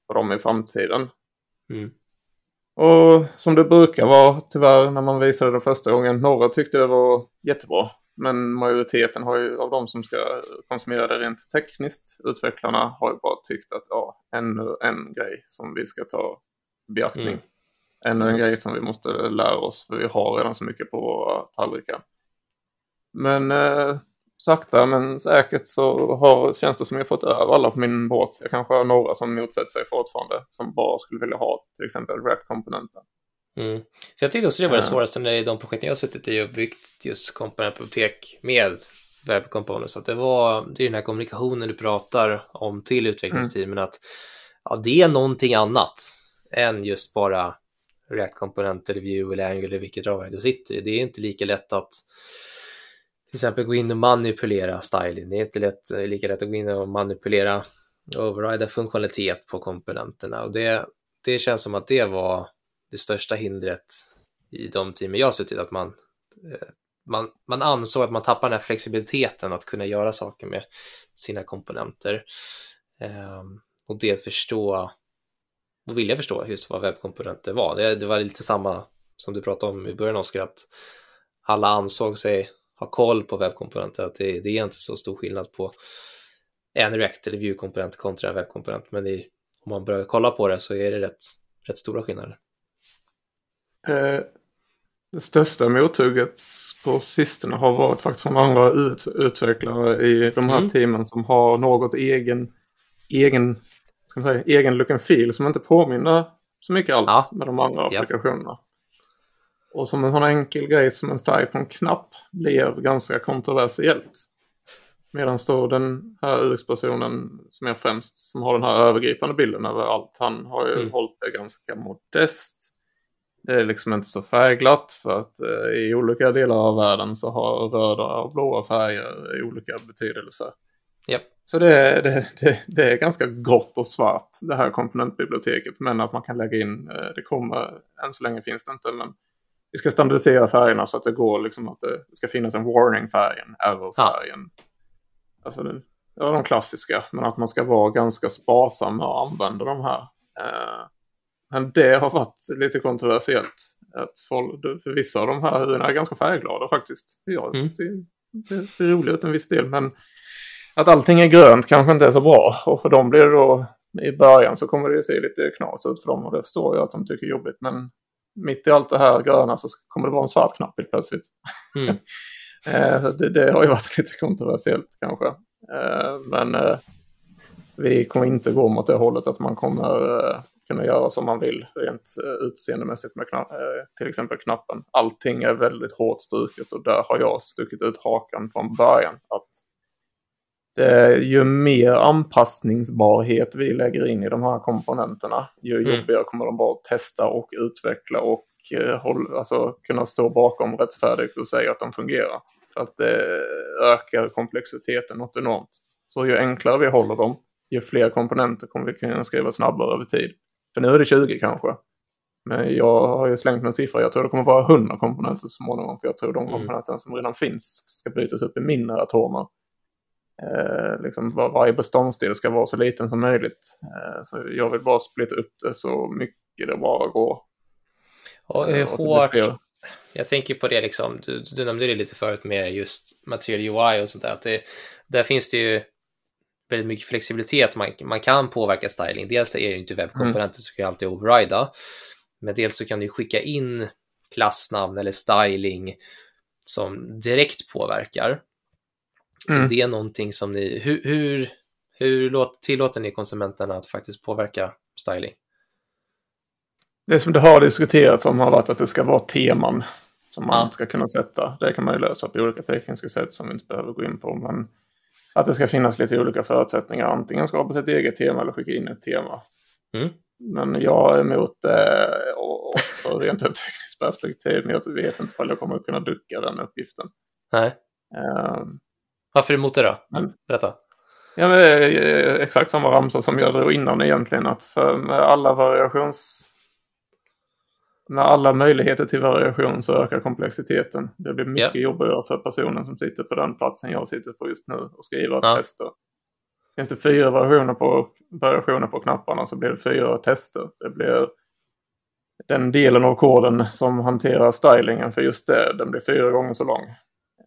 för dem i framtiden. Mm. Och som det brukar vara tyvärr när man visade det första gången. Några tyckte det var jättebra. Men majoriteten har ju, av de som ska konsumera det rent tekniskt, utvecklarna har ju bara tyckt att ja, ännu en grej som vi ska ta beaktning. Mm. Ännu en grej som vi måste lära oss för vi har redan så mycket på våra tallrikar. Men eh, sakta men säkert så har, känns det som jag fått över alla på min båt. Jag kanske har några som motsätter sig fortfarande som bara skulle vilja ha till exempel React-komponenten. Mm. För jag tyckte också det var det svåraste i de projekten jag har suttit i och byggt just komponentbibliotek med webbkomponenter. Så att det var det är den här kommunikationen du pratar om till utvecklingsteamen mm. att ja, det är någonting annat än just bara React-komponent eller Vue eller Angular vilket ramverk du sitter i. Det är inte lika lätt att till exempel gå in och manipulera styling. Det är inte lätt, lika lätt att gå in och manipulera overrida funktionalitet på komponenterna och det, det känns som att det var det största hindret i de teamen jag har suttit, att man, eh, man, man ansåg att man tappar den här flexibiliteten att kunna göra saker med sina komponenter. Ehm, och det att förstå och vilja förstå just vad webbkomponenter var. Det, det var lite samma som du pratade om i början Oskar, att alla ansåg sig ha koll på webbkomponenter, att det, det är inte så stor skillnad på en React eller Vue-komponent kontra en webbkomponent, men det, om man börjar kolla på det så är det rätt, rätt stora skillnader. Eh, det största mothugget på sistone har varit faktiskt från andra ut, utvecklare i de här mm. teamen som har något egen, egen, ska man säga, egen look and feel som inte påminner så mycket alls ja. med de andra ja. applikationerna. Och som en sån enkel grej som en färg på en knapp blev ganska kontroversiellt. Medan då den här UX-personen som är främst, som har den här övergripande bilden över allt, han har ju mm. hållit det ganska modest. Det är liksom inte så färgglatt för att eh, i olika delar av världen så har röda och blåa färger olika betydelser. Yep. Så det, det, det, det, är ganska grått och svart det här komponentbiblioteket. Men att man kan lägga in, eh, det kommer, än så länge finns det inte, men vi ska standardisera färgerna så att det går liksom att det ska finnas en warning-färg, en error-färgen. Ja. Alltså det, det var de klassiska, men att man ska vara ganska sparsam med att använda de här. Eh, men det har varit lite kontroversiellt. Att folk, för vissa av de här hyrorna är ganska färgglada faktiskt. Ja, mm. ser, ser, ser roligt ut en viss del, men att allting är grönt kanske inte är så bra. Och för dem blir det då, i början så kommer det ju se lite knas ut för dem och det förstår jag att de tycker är jobbigt. Men mitt i allt det här gröna så kommer det vara en svart knapp helt plötsligt. Mm. Eh, det, det, har ju varit lite kontroversiellt kanske. Eh, men eh, vi kommer inte gå mot det hållet att man kommer kunna göra som man vill rent utseendemässigt med knapp, till exempel knappen. Allting är väldigt hårt struket och där har jag stuckit ut hakan från början. Att det, ju mer anpassningsbarhet vi lägger in i de här komponenterna, ju mm. jobbigare kommer de vara att testa och utveckla och eh, håll, alltså, kunna stå bakom rättfärdigt och säga att de fungerar. För att det ökar komplexiteten något enormt. Så ju enklare vi håller dem, ju fler komponenter kommer vi kunna skriva snabbare över tid. För nu är det 20 kanske. Men jag har ju slängt en siffra, jag tror det kommer vara 100 komponenter så småningom. För jag tror de mm. komponenter som redan finns ska bytas upp i mindre atomer Eh, liksom var, varje beståndsdel ska vara så liten som möjligt. Eh, så jag vill bara splitta upp det så mycket det bara går. Och hur eh, hårt, jag tänker på det liksom, du, du nämnde det lite förut med just material UI och sådär, att det, där finns det ju väldigt mycket flexibilitet, man, man kan påverka styling. Dels är det inte webbkomponenter mm. så kan jag alltid overrida, men dels så kan du skicka in klassnamn eller styling som direkt påverkar. Mm. Det är någonting som ni, hur, hur, hur tillåter ni konsumenterna att faktiskt påverka styling? Det som det har diskuterats om har varit att det ska vara teman som man ja. ska kunna sätta. Det kan man ju lösa på olika tekniska sätt som vi inte behöver gå in på. Men att det ska finnas lite olika förutsättningar. Antingen skapa sitt eget tema eller skicka in ett tema. Mm. Men jag är emot det också rent ur tekniskt perspektiv. Men jag vet inte om jag kommer att kunna ducka den uppgiften. Nej. Um, varför emot det då? Men, Berätta. Ja, men det är exakt samma ramsa som jag drog innan egentligen. Att för med alla variations... Med alla möjligheter till variation så ökar komplexiteten. Det blir mycket yeah. jobbigare för personen som sitter på den platsen jag sitter på just nu och skriver ja. tester. Finns det fyra variationer på, variationer på knapparna så blir det fyra tester. Det blir den delen av koden som hanterar stylingen för just det, den blir fyra gånger så lång.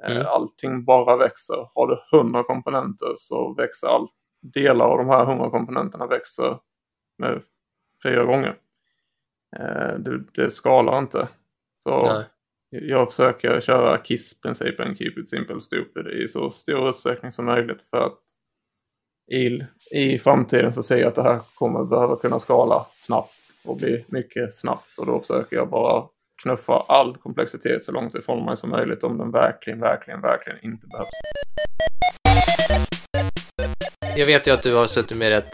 Eh, mm. Allting bara växer. Har du hundra komponenter så växer allt. Delar av de här hundra komponenterna växer med fyra gånger. Eh, det, det skalar inte. Så Nej. jag försöker köra KISS-principen, Keep It Simple Stupid, i så stor utsträckning som möjligt för att i, i framtiden så ser jag att det här kommer behöva kunna skala snabbt och bli mycket snabbt. Och då försöker jag bara knuffa all komplexitet så långt ifrån mig som möjligt om den verkligen, verkligen, verkligen inte behövs. Jag vet ju att du har suttit med rätt,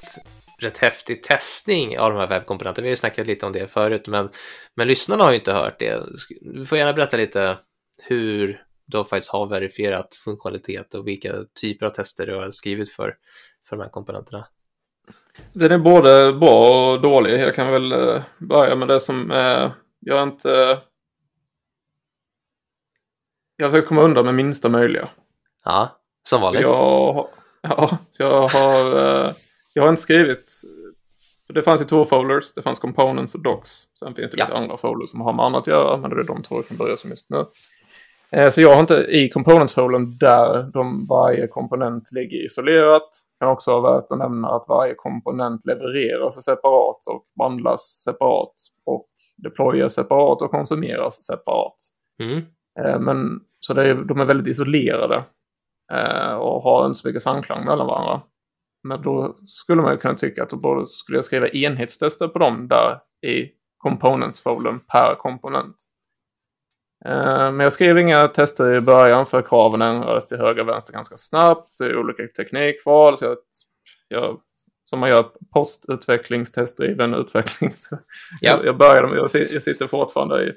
rätt häftig testning av de här webbkomponenterna. Vi har ju snackat lite om det förut, men, men lyssnarna har ju inte hört det. Du får gärna berätta lite hur du faktiskt har verifierat funktionalitet och vilka typer av tester du har skrivit för, för de här komponenterna. Den är både bra och dålig. Jag kan väl eh, börja med det som är jag inte... Jag har försökt komma undan med minsta möjliga. Ja, som vanligt. Jag, ja, så jag har... Jag har inte skrivit... Det fanns ju två folders. Det fanns components och docs. Sen finns det ja. lite andra folders som har med annat att göra. Men det är de två jag kan börja som just nu. Eh, så jag har inte i components-foldern där de, varje komponent ligger isolerat. Det kan också vara värt att nämna att varje komponent levereras separat och behandlas separat. Och deployas separat och konsumeras separat. Mm. Eh, men, så är, de är väldigt isolerade eh, och har inte så mycket samklang mellan varandra. Men då skulle man ju kunna tycka att då skulle jag skriva enhetstester på dem där i components-foldern per komponent. Eh, men jag skrev inga tester i början för kraven ändrades till höger och vänster ganska snabbt. Det är olika teknikval. Så jag, jag som man gör postutvecklingstestdriven utveckling. Så ja. jag, började med, jag, jag sitter fortfarande i,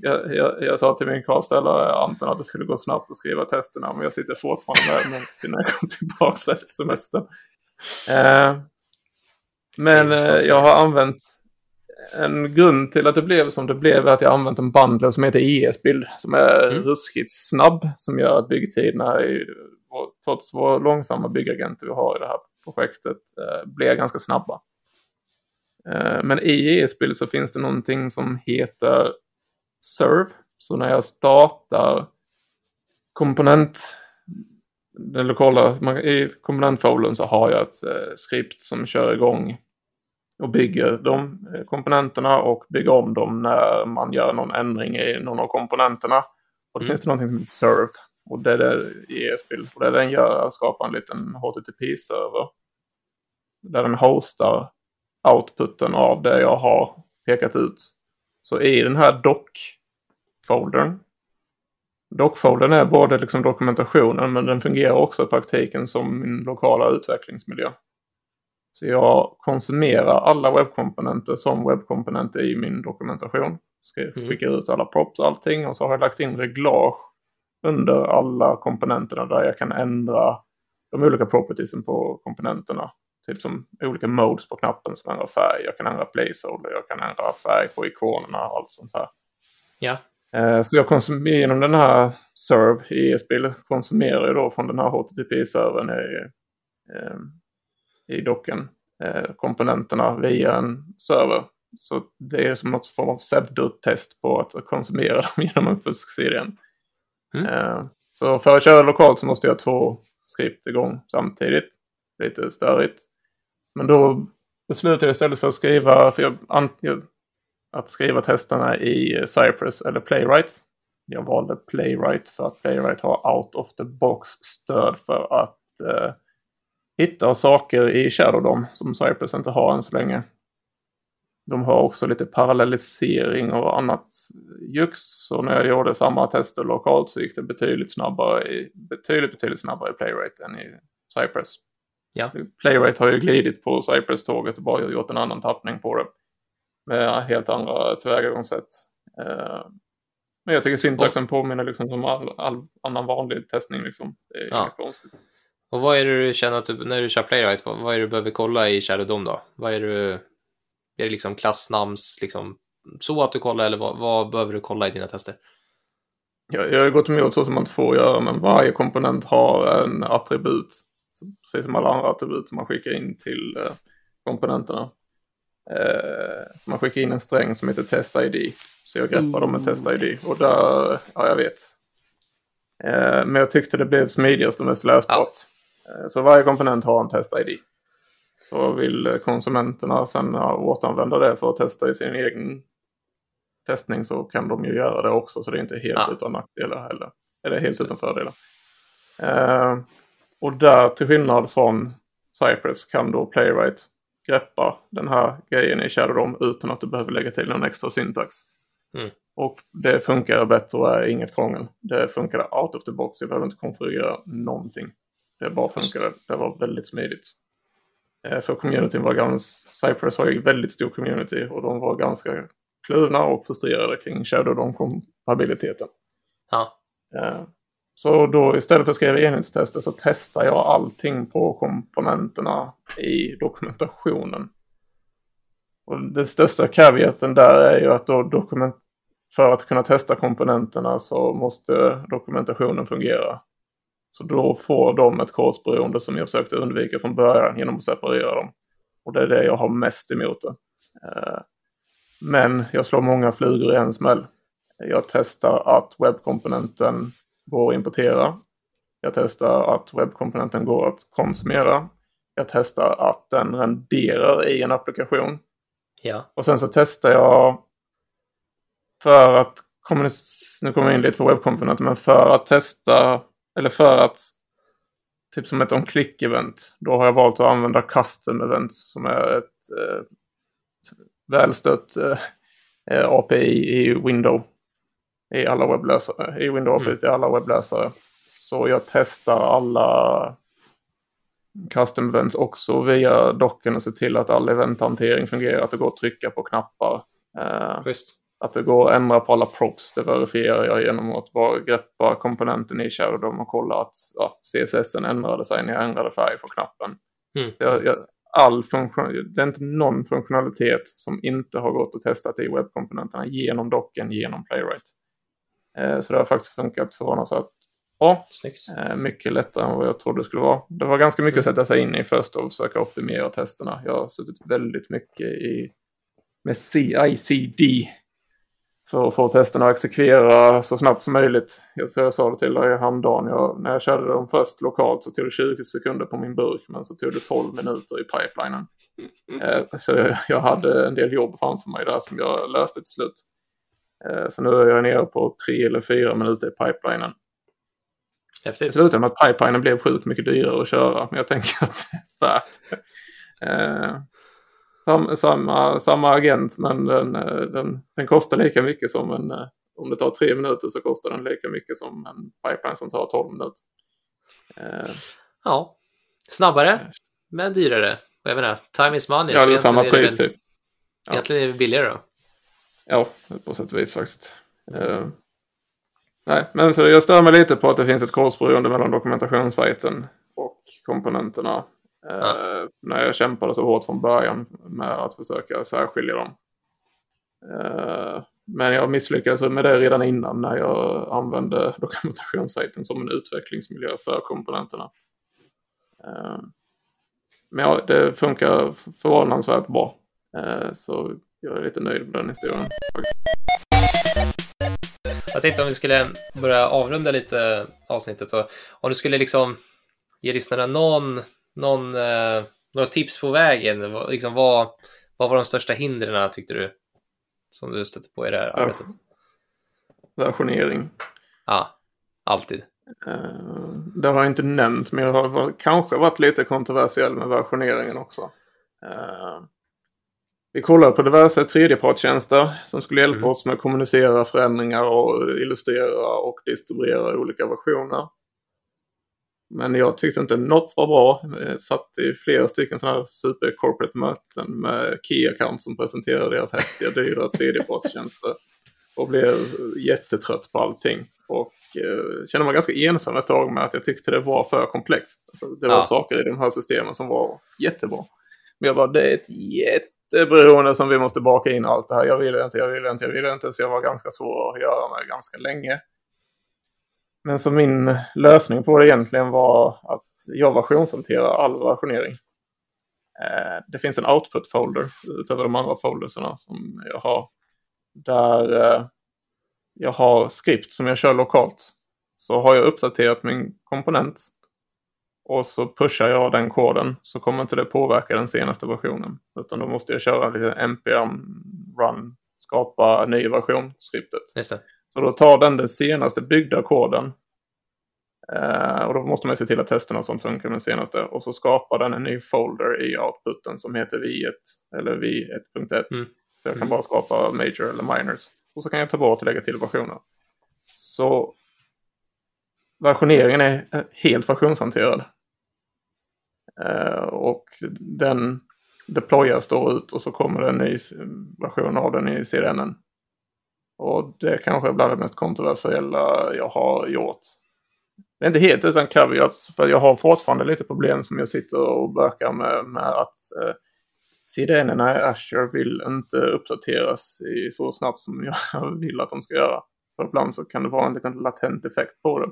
jag, jag, jag sa till min kravställare Anton att det skulle gå snabbt att skriva testerna, men jag sitter fortfarande med till när jag kom tillbaka efter semestern. Eh, men eh, jag har använt en grund till att det blev som det blev är att jag använt en bundler som heter ES-bild som är mm. ruskigt snabb som gör att byggtiderna, är, trots våra långsamma byggagenter vi har i det här projektet eh, blev ganska snabba. Eh, men i ES-bild så finns det någonting som heter Serve. Så när jag startar komponent, den lokala, i komponentfoldern så har jag ett eh, skript som kör igång och bygger de komponenterna och bygger om dem när man gör någon ändring i någon av komponenterna. Och då mm. finns det någonting som heter Serve. Och det är det i ESBIL. Och det den gör är att skapa en liten HTTP-server. Där den hostar outputen av det jag har pekat ut. Så i den här doc-foldern. Doc-foldern är både liksom dokumentationen men den fungerar också i praktiken som min lokala utvecklingsmiljö. Så jag konsumerar alla webbkomponenter som webbkomponenter i min dokumentation. Mm. skicka ut alla props och allting och så har jag lagt in reglage under alla komponenterna där jag kan ändra de olika propertiesen på komponenterna. Typ som olika modes på knappen som ändrar färg. Jag kan ändra placeholder, jag kan ändra färg på ikonerna och allt sånt här. Ja. Eh, så jag konsumerar genom den här serve i ESBIL konsumerar jag då från den här HTTP-servern i, eh, i docken eh, komponenterna via en server. Så det är som något form av pseudo-test på att konsumera dem genom en fusk-CDN. Mm. Eh, så för att köra lokalt så måste jag ha två skript igång samtidigt. Lite störigt. Men då beslutade jag istället för att skriva, för jag, att skriva testerna i Cypress eller Playwright. Jag valde Playwright för att Playwright har out of the box stöd för att eh, hitta saker i Shadow DOM som Cypress inte har än så länge. De har också lite parallellisering och annat jux. Så när jag gjorde samma tester lokalt så gick det betydligt snabbare i, betydligt, betydligt snabbare i Playwright än i Cypress. Ja. Playwright har ju glidit på Cypress-tåget och bara gjort en annan tappning på det. Med helt andra tillvägagångssätt. Eh, men jag tycker syntaxen påminner liksom som all, all, annan vanlig testning. Liksom. Det är ja. konstigt. Och vad är det du känner att du, när du kör Playwright, vad, vad är det du behöver kolla i Dome då? Vad är det, är det liksom klassnamns, liksom, så att du kollar eller vad, vad behöver du kolla i dina tester? Jag, jag har gått emot så som man inte får göra, men varje komponent har en attribut precis som alla andra attribut som man skickar in till eh, komponenterna. Eh, så man skickar in en sträng som heter Test ID. Så jag greppar dem med Test ID. Och där, ja jag vet. Eh, men jag tyckte det blev smidigast och mest läsbart. Ja. Så varje komponent har en Test ID. Så vill konsumenterna sen återanvända det för att testa i sin egen testning så kan de ju göra det också. Så det är inte helt ja. utan nackdelar heller. Eller helt utan fördelar. Eh, och där till skillnad från Cypress kan då Playwright greppa den här grejen i Shadow utan att du behöver lägga till någon extra syntax. Mm. Och det funkar bättre och är inget krångel. Det funkar out of the box. Jag behöver inte konfigurera någonting. Det bara funkade. Det var väldigt smidigt. Eh, för communityn var ganska... Cypress har ju väldigt stor community och de var ganska kluvna och frustrerade kring Shadow-kompatibiliteten. Ja. Så då istället för att skriva enhetstester så testar jag allting på komponenterna i dokumentationen. Och den största caveaten där är ju att då dokument för att kunna testa komponenterna så måste dokumentationen fungera. Så då får de ett korsberoende som jag försökte undvika från början genom att separera dem. Och det är det jag har mest emot det. Eh, men jag slår många flugor i en smäll. Jag testar att webbkomponenten går att importera. Jag testar att webbkomponenten går att konsumera. Jag testar att den renderar i en applikation. Ja. Och sen så testar jag för att, nu kommer jag in lite på webbkomponenten, men för att testa, eller för att, typ som ett on-click-event, då har jag valt att använda custom events som är ett eh, välstött eh, API i Windows i alla webbläsare, i Windows mm. i alla webbläsare. Så jag testar alla custom events också via docken och ser till att all eventhantering fungerar, att det går att trycka på knappar. Eh, att det går att ändra på alla props, det verifierar jag genom att bara greppa komponenten i Shadow och kolla att ja, CSS ändrade sig när jag ändrade färg på knappen. Mm. Jag, jag, all funktion, det är inte någon funktionalitet som inte har gått att testa i webbkomponenterna genom docken, genom Playwright. Eh, så det har faktiskt funkat förvånansvärt bra. Snyggt. Eh, mycket lättare än vad jag trodde det skulle vara. Det var ganska mycket att sätta sig in i först och försöka optimera testerna. Jag har suttit väldigt mycket i, med CICD för att få testerna att exekvera så snabbt som möjligt. Jag tror jag sa det till dig häromdagen. Jag, när jag körde dem först lokalt så tog det 20 sekunder på min burk men så tog det 12 minuter i pipelinen. Eh, så jag, jag hade en del jobb framför mig där som jag löste till slut. Eh, så nu är jag nere på tre eller fyra minuter i pipelinen. Häftigt. Det slutade med att pipelinen blev sjukt mycket dyrare att köra. Men jag tänker att det är värt eh, sam, samma, samma agent men den, eh, den, den kostar lika mycket som en... Om det tar tre minuter så kostar den lika mycket som en pipeline som tar 12 minuter. Ja, snabbare men dyrare. Jag menar, time is money. Ja, det är samma pris typ. Egentligen är det billigare då. Ja, på sätt och vis faktiskt. Uh, nej, men så jag stör mig lite på att det finns ett korsberoende mellan dokumentationssajten och komponenterna. Uh, ja. När jag kämpade så hårt från början med att försöka särskilja dem. Uh, men jag misslyckades med det redan innan när jag använde dokumentationssajten som en utvecklingsmiljö för komponenterna. Men ja, det funkar förvånansvärt bra. Så jag är lite nöjd med den historien faktiskt. Jag tänkte om vi skulle börja avrunda lite avsnittet. Och om du skulle liksom ge lyssnarna någon, någon, eh, några tips på vägen. Liksom vad, vad var de största hindren tyckte du? Som du stötte på i det här arbetet? Versionering. Ja, alltid. Uh, det har jag inte nämnt, men jag har kanske varit lite kontroversiell med versioneringen också. Uh, vi kollade på diverse tredjepartstjänster som skulle hjälpa mm. oss med att kommunicera förändringar och illustrera och distribuera olika versioner. Men jag tyckte inte något var bra. Jag satt i flera stycken sådana här super corporate möten med key account som presenterade deras häftiga dyra tredjepartstjänster. Och blev jättetrött på allting. Och eh, kände mig ganska ensam ett tag med att jag tyckte det var för komplext. Alltså, det var ja. saker i de här systemen som var jättebra. Men jag bara, det är ett jätte beroende som vi måste baka in allt det här. Jag vill inte, jag vill inte, jag vill inte. Så jag var ganska svår att göra med ganska länge. Men så min lösning på det egentligen var att jag versionshanterar all versionering. Eh, det finns en output-folder utöver de andra folderserna som jag har. Där eh, jag har skript som jag kör lokalt. Så har jag uppdaterat min komponent och så pushar jag den koden så kommer inte det påverka den senaste versionen. Utan då måste jag köra lite npm run, skapa ny version, skriptet. Så då tar den den senaste byggda koden. Eh, och då måste man se till att testerna som funkar med den senaste. Och så skapar den en ny folder i outputen som heter v1 eller v1.1. Mm. Så jag kan mm. bara skapa major eller minors. Och så kan jag ta bort och lägga till versioner. Så versioneringen är helt versionshanterad. Eh, och den deployas då ut och så kommer det en ny version av den i CDN. Och det är kanske är bland det mest kontroversiella jag har gjort. Det är inte helt utan caveats för jag har fortfarande lite problem som jag sitter och bökar med, med att eh, CDN i Azure vill inte uppdateras i så snabbt som jag vill att de ska göra. Så ibland så kan det vara en liten latent effekt på det.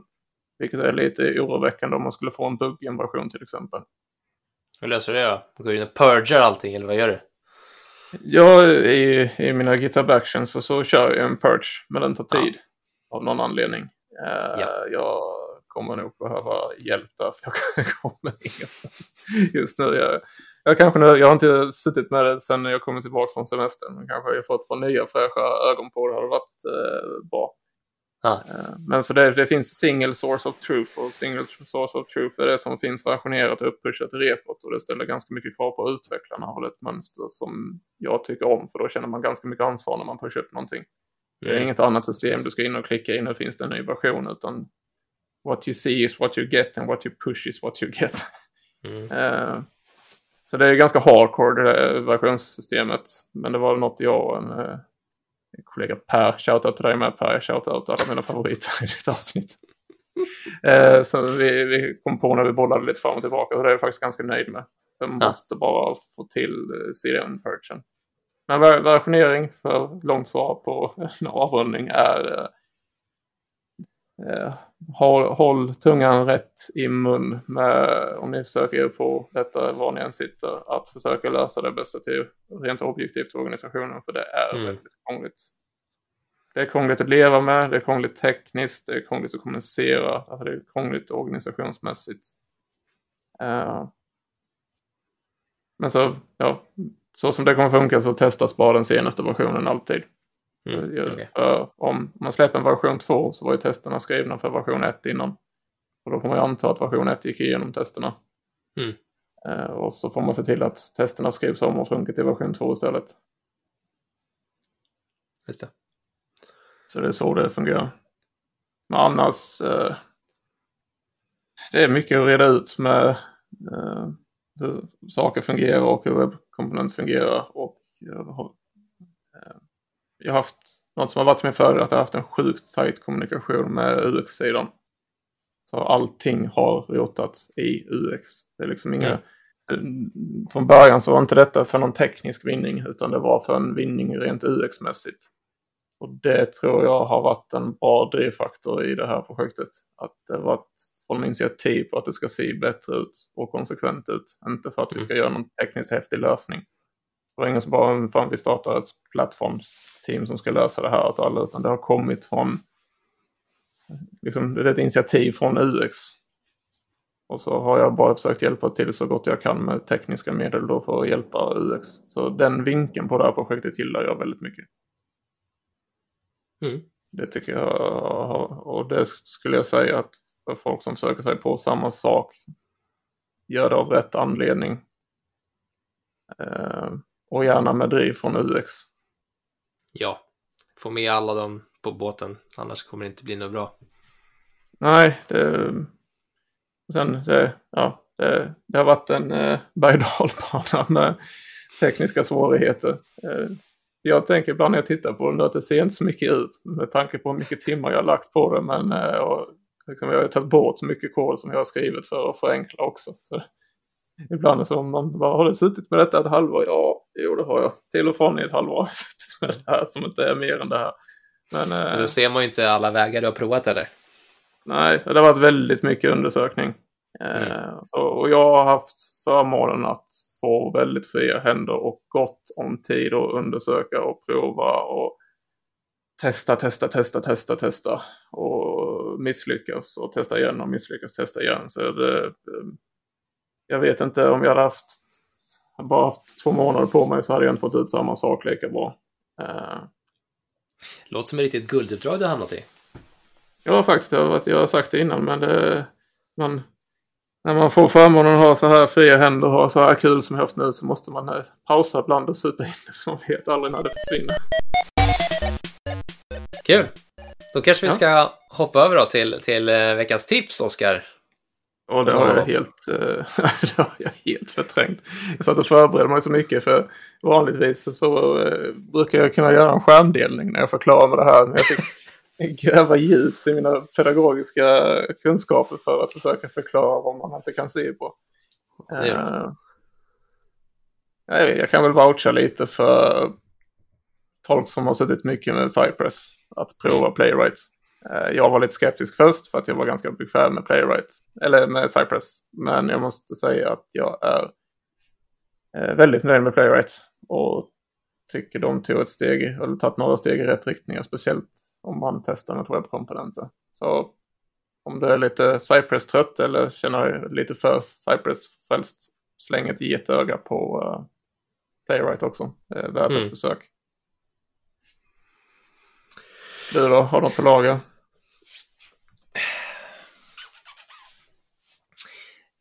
Vilket är lite oroväckande om man skulle få en bugg i en version till exempel. Hur löser du det då? Du går in och purgar allting eller vad gör du? Ja, i, i mina GitHub Actions så, så kör jag en purge, men den tar tid ja. av någon anledning. Uh, ja. Jag kommer nog behöva hjälp där, för jag kommer ingenstans just nu. Jag, jag, kanske, jag har inte suttit med det sedan jag kommit tillbaka från semestern, men kanske jag fått på nya fräscha ögon på det, hade varit uh, bra. Ah. Men så det, det, finns single source of truth och single source of truth är det som finns versionerat och uppushat i repot och det ställer ganska mycket krav på utvecklarna och ett mönster som jag tycker om för då känner man ganska mycket ansvar när man pushar upp någonting. Det är mm. inget annat system du ska in och klicka in och finns det en ny version utan what you see is what you get and what you push is what you get. Mm. uh, så det är ganska hardcore det versionssystemet men det var något jag och en uh, kollega Per, shoutout till dig med Per, shoutout alla mina favoriter i ditt avsnitt. eh, så vi, vi kom på när vi bollade lite fram och tillbaka och det är jag faktiskt ganska nöjd med. Jag måste ja. bara få till eh, CDN-purchen. Men versionering, för långt svar på en avrundning, är eh, Eh, håll, håll, tungan rätt i mun med, om ni försöker er på detta var ni än sitter, att försöka lösa det bästa till rent objektivt organisationen, för det är mm. väldigt krångligt. Det är krångligt att leva med, det är krångligt tekniskt, det är krångligt att kommunicera, alltså det är krångligt organisationsmässigt. Uh, men så, ja, så som det kommer funka så testas bara den senaste versionen alltid. Mm, okay. Om man släpper en version 2 så var ju testerna skrivna för version 1 innan. Och då får man ju anta att version 1 gick igenom testerna. Mm. Eh, och så får man se till att testerna skrivs om och funkar till version 2 istället. Just det. Så det är så det fungerar. Men annars, eh, det är mycket att reda ut med eh, hur saker fungerar och hur webbkomponent fungerar. Och jag har haft något som har varit min fördel att jag har haft en sjukt tajt kommunikation med UX-sidan. Så allting har rotats i UX. Det är liksom inga... Mm. Från början så var inte detta för någon teknisk vinning utan det var för en vinning rent UX-mässigt. Och det tror jag har varit en bra drivfaktor i det här projektet. Att det har varit från initiativ på att det ska se bättre ut och konsekvent ut. Inte för att vi ska mm. göra någon tekniskt häftig lösning. Det var ingen som bara, fan vi startar ett plattformsteam som ska lösa det här åt alla, utan det har kommit från, liksom, det är ett initiativ från UX. Och så har jag bara försökt hjälpa till så gott jag kan med tekniska medel då för att hjälpa UX. Så den vinkeln på det här projektet gillar jag väldigt mycket. Mm. Det tycker jag, och det skulle jag säga att för folk som söker sig på samma sak, gör det av rätt anledning. Och gärna med driv från UX. Ja, få med alla dem på båten, annars kommer det inte bli något bra. Nej, det... Sen det, ja, det, det har varit en eh, berg med tekniska svårigheter. Eh, jag tänker ibland när jag tittar på den att det ser inte så mycket ut med tanke på hur mycket timmar jag har lagt på det. Men eh, och, liksom, jag har tagit bort så mycket kod som jag har skrivit för att förenkla också. Så Ibland det som man bara, har du suttit med detta ett halvår? Ja, jo det har jag. Till och från i ett halvår har jag suttit med det här som inte är mer än det här. Men, Men då eh, ser man ju inte alla vägar du har provat eller? Nej, det har varit väldigt mycket undersökning. Eh, mm. så, och jag har haft förmånen att får väldigt fria händer och gott om tid att undersöka och prova och testa, testa, testa, testa, testa och misslyckas och testa igen och misslyckas, testa igen. Så det, eh, jag vet inte om jag hade haft bara haft två månader på mig så hade jag inte fått ut samma sak lika bra. Uh, Låter som ett riktigt gulduppdrag du har hamnat i. Ja, faktiskt. Jag jag har sagt det innan, men det, man, när man får förmånen att ha så här fria händer och ha så här kul som jag haft nu så måste man eh, pausa ibland och supa in det, för man vet aldrig när det försvinner. Kul! Då kanske vi ja. ska hoppa över då till, till eh, veckans tips, Oskar. Och det har, jag helt, äh, det har jag helt förträngt. Jag satt och förberedde mig så mycket för vanligtvis så, äh, brukar jag kunna göra en skärmdelning när jag förklarar vad det här. Men jag fick gräva djupt i mina pedagogiska kunskaper för att försöka förklara vad man inte kan se på. Uh, jag kan väl voucha lite för folk som har suttit mycket med Cypress att prova mm. Uh, jag var lite skeptisk först för att jag var ganska bekväm med Playwright, eller med Cypress. Men jag måste säga att jag är uh, väldigt nöjd med Playwright och tycker de tog ett steg, eller tagit några steg i rätt riktning, speciellt om man testar med webbkomponenter. Så om du är lite Cypress-trött eller känner lite för Cypress-frälst, släng ett getöga på uh, Playwright också. Det är värt mm. ett försök. Du då, har du något på lager?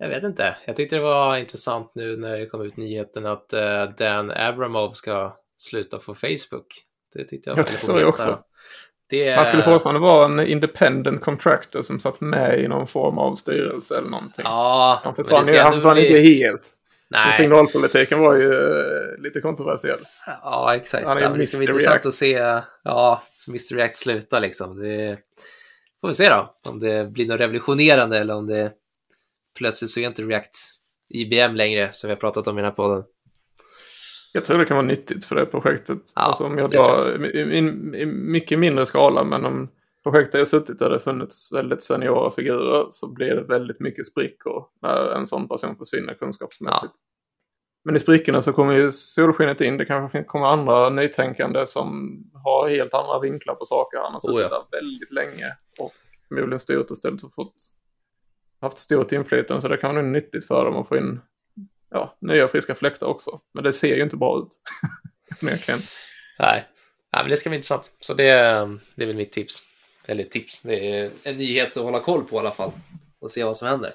Jag vet inte. Jag tyckte det var intressant nu när det kom ut nyheten att uh, Dan Abramov ska sluta på Facebook. Det tyckte jag var såg jag också. Det... Man skulle fortfarande vara en independent contractor som satt med i någon form av styrelse eller någonting. Ja, han försvann, ju, han försvann bli... inte helt. Nej. signalpolitiken var ju uh, lite kontroversiell. Ja, exakt. Han är ja, det ska bli intressant att se ja, Mr React slutar liksom. Det får vi se då. Om det blir något revolutionerande eller om det plötsligt så är inte React IBM längre som vi har pratat om i den här podden. Jag tror det kan vara nyttigt för det projektet. Ja, alltså om jag drar i, i, i, mycket mindre skala men om projektet jag suttit där det funnits väldigt seniora figurer så blir det väldigt mycket sprickor när en sån person försvinner kunskapsmässigt. Ja. Men i sprickorna så kommer ju solskenet in. Det kanske kommer andra nytänkande som har helt andra vinklar på saker. Han har suttit oh ja. där väldigt länge och förmodligen styrt och ställt och fått haft stort inflytande så det kan vara nyttigt för dem att få in ja, nya friska fläktar också. Men det ser ju inte bra ut. Nej. Nej, men det ska bli intressant. Så det, det är väl mitt tips. Eller tips, det är en nyhet att hålla koll på i alla fall. Och se vad som händer.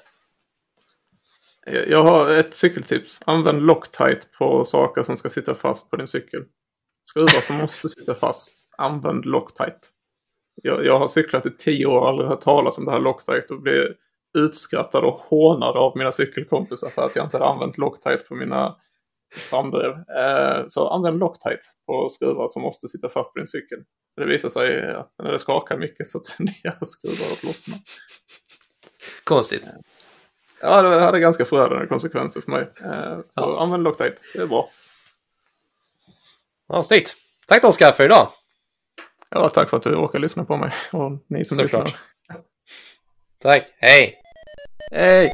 Jag har ett cykeltips. Använd Loctite på saker som ska sitta fast på din cykel. Skruvar som måste sitta fast. Använd Loctite. Jag, jag har cyklat i tio år och aldrig hört talas om det här Loctite och blir utskrattad och hånad av mina cykelkompisar för att jag inte hade använt Loctite på mina frambrev. Eh, så använd Loctite på skruvar som måste sitta fast på din cykel. Det visar sig att när det skakar mycket så tenderar skruvar att lossna. Konstigt. Eh, ja, det hade ganska förödande konsekvenser för mig. Eh, så ja. använd Loctite, det är bra. Ja, snyggt. Tack Oskar för idag. Ja, tack för att du orkar lyssna på mig och ni som Såklart. lyssnar. Tack, hej! Hey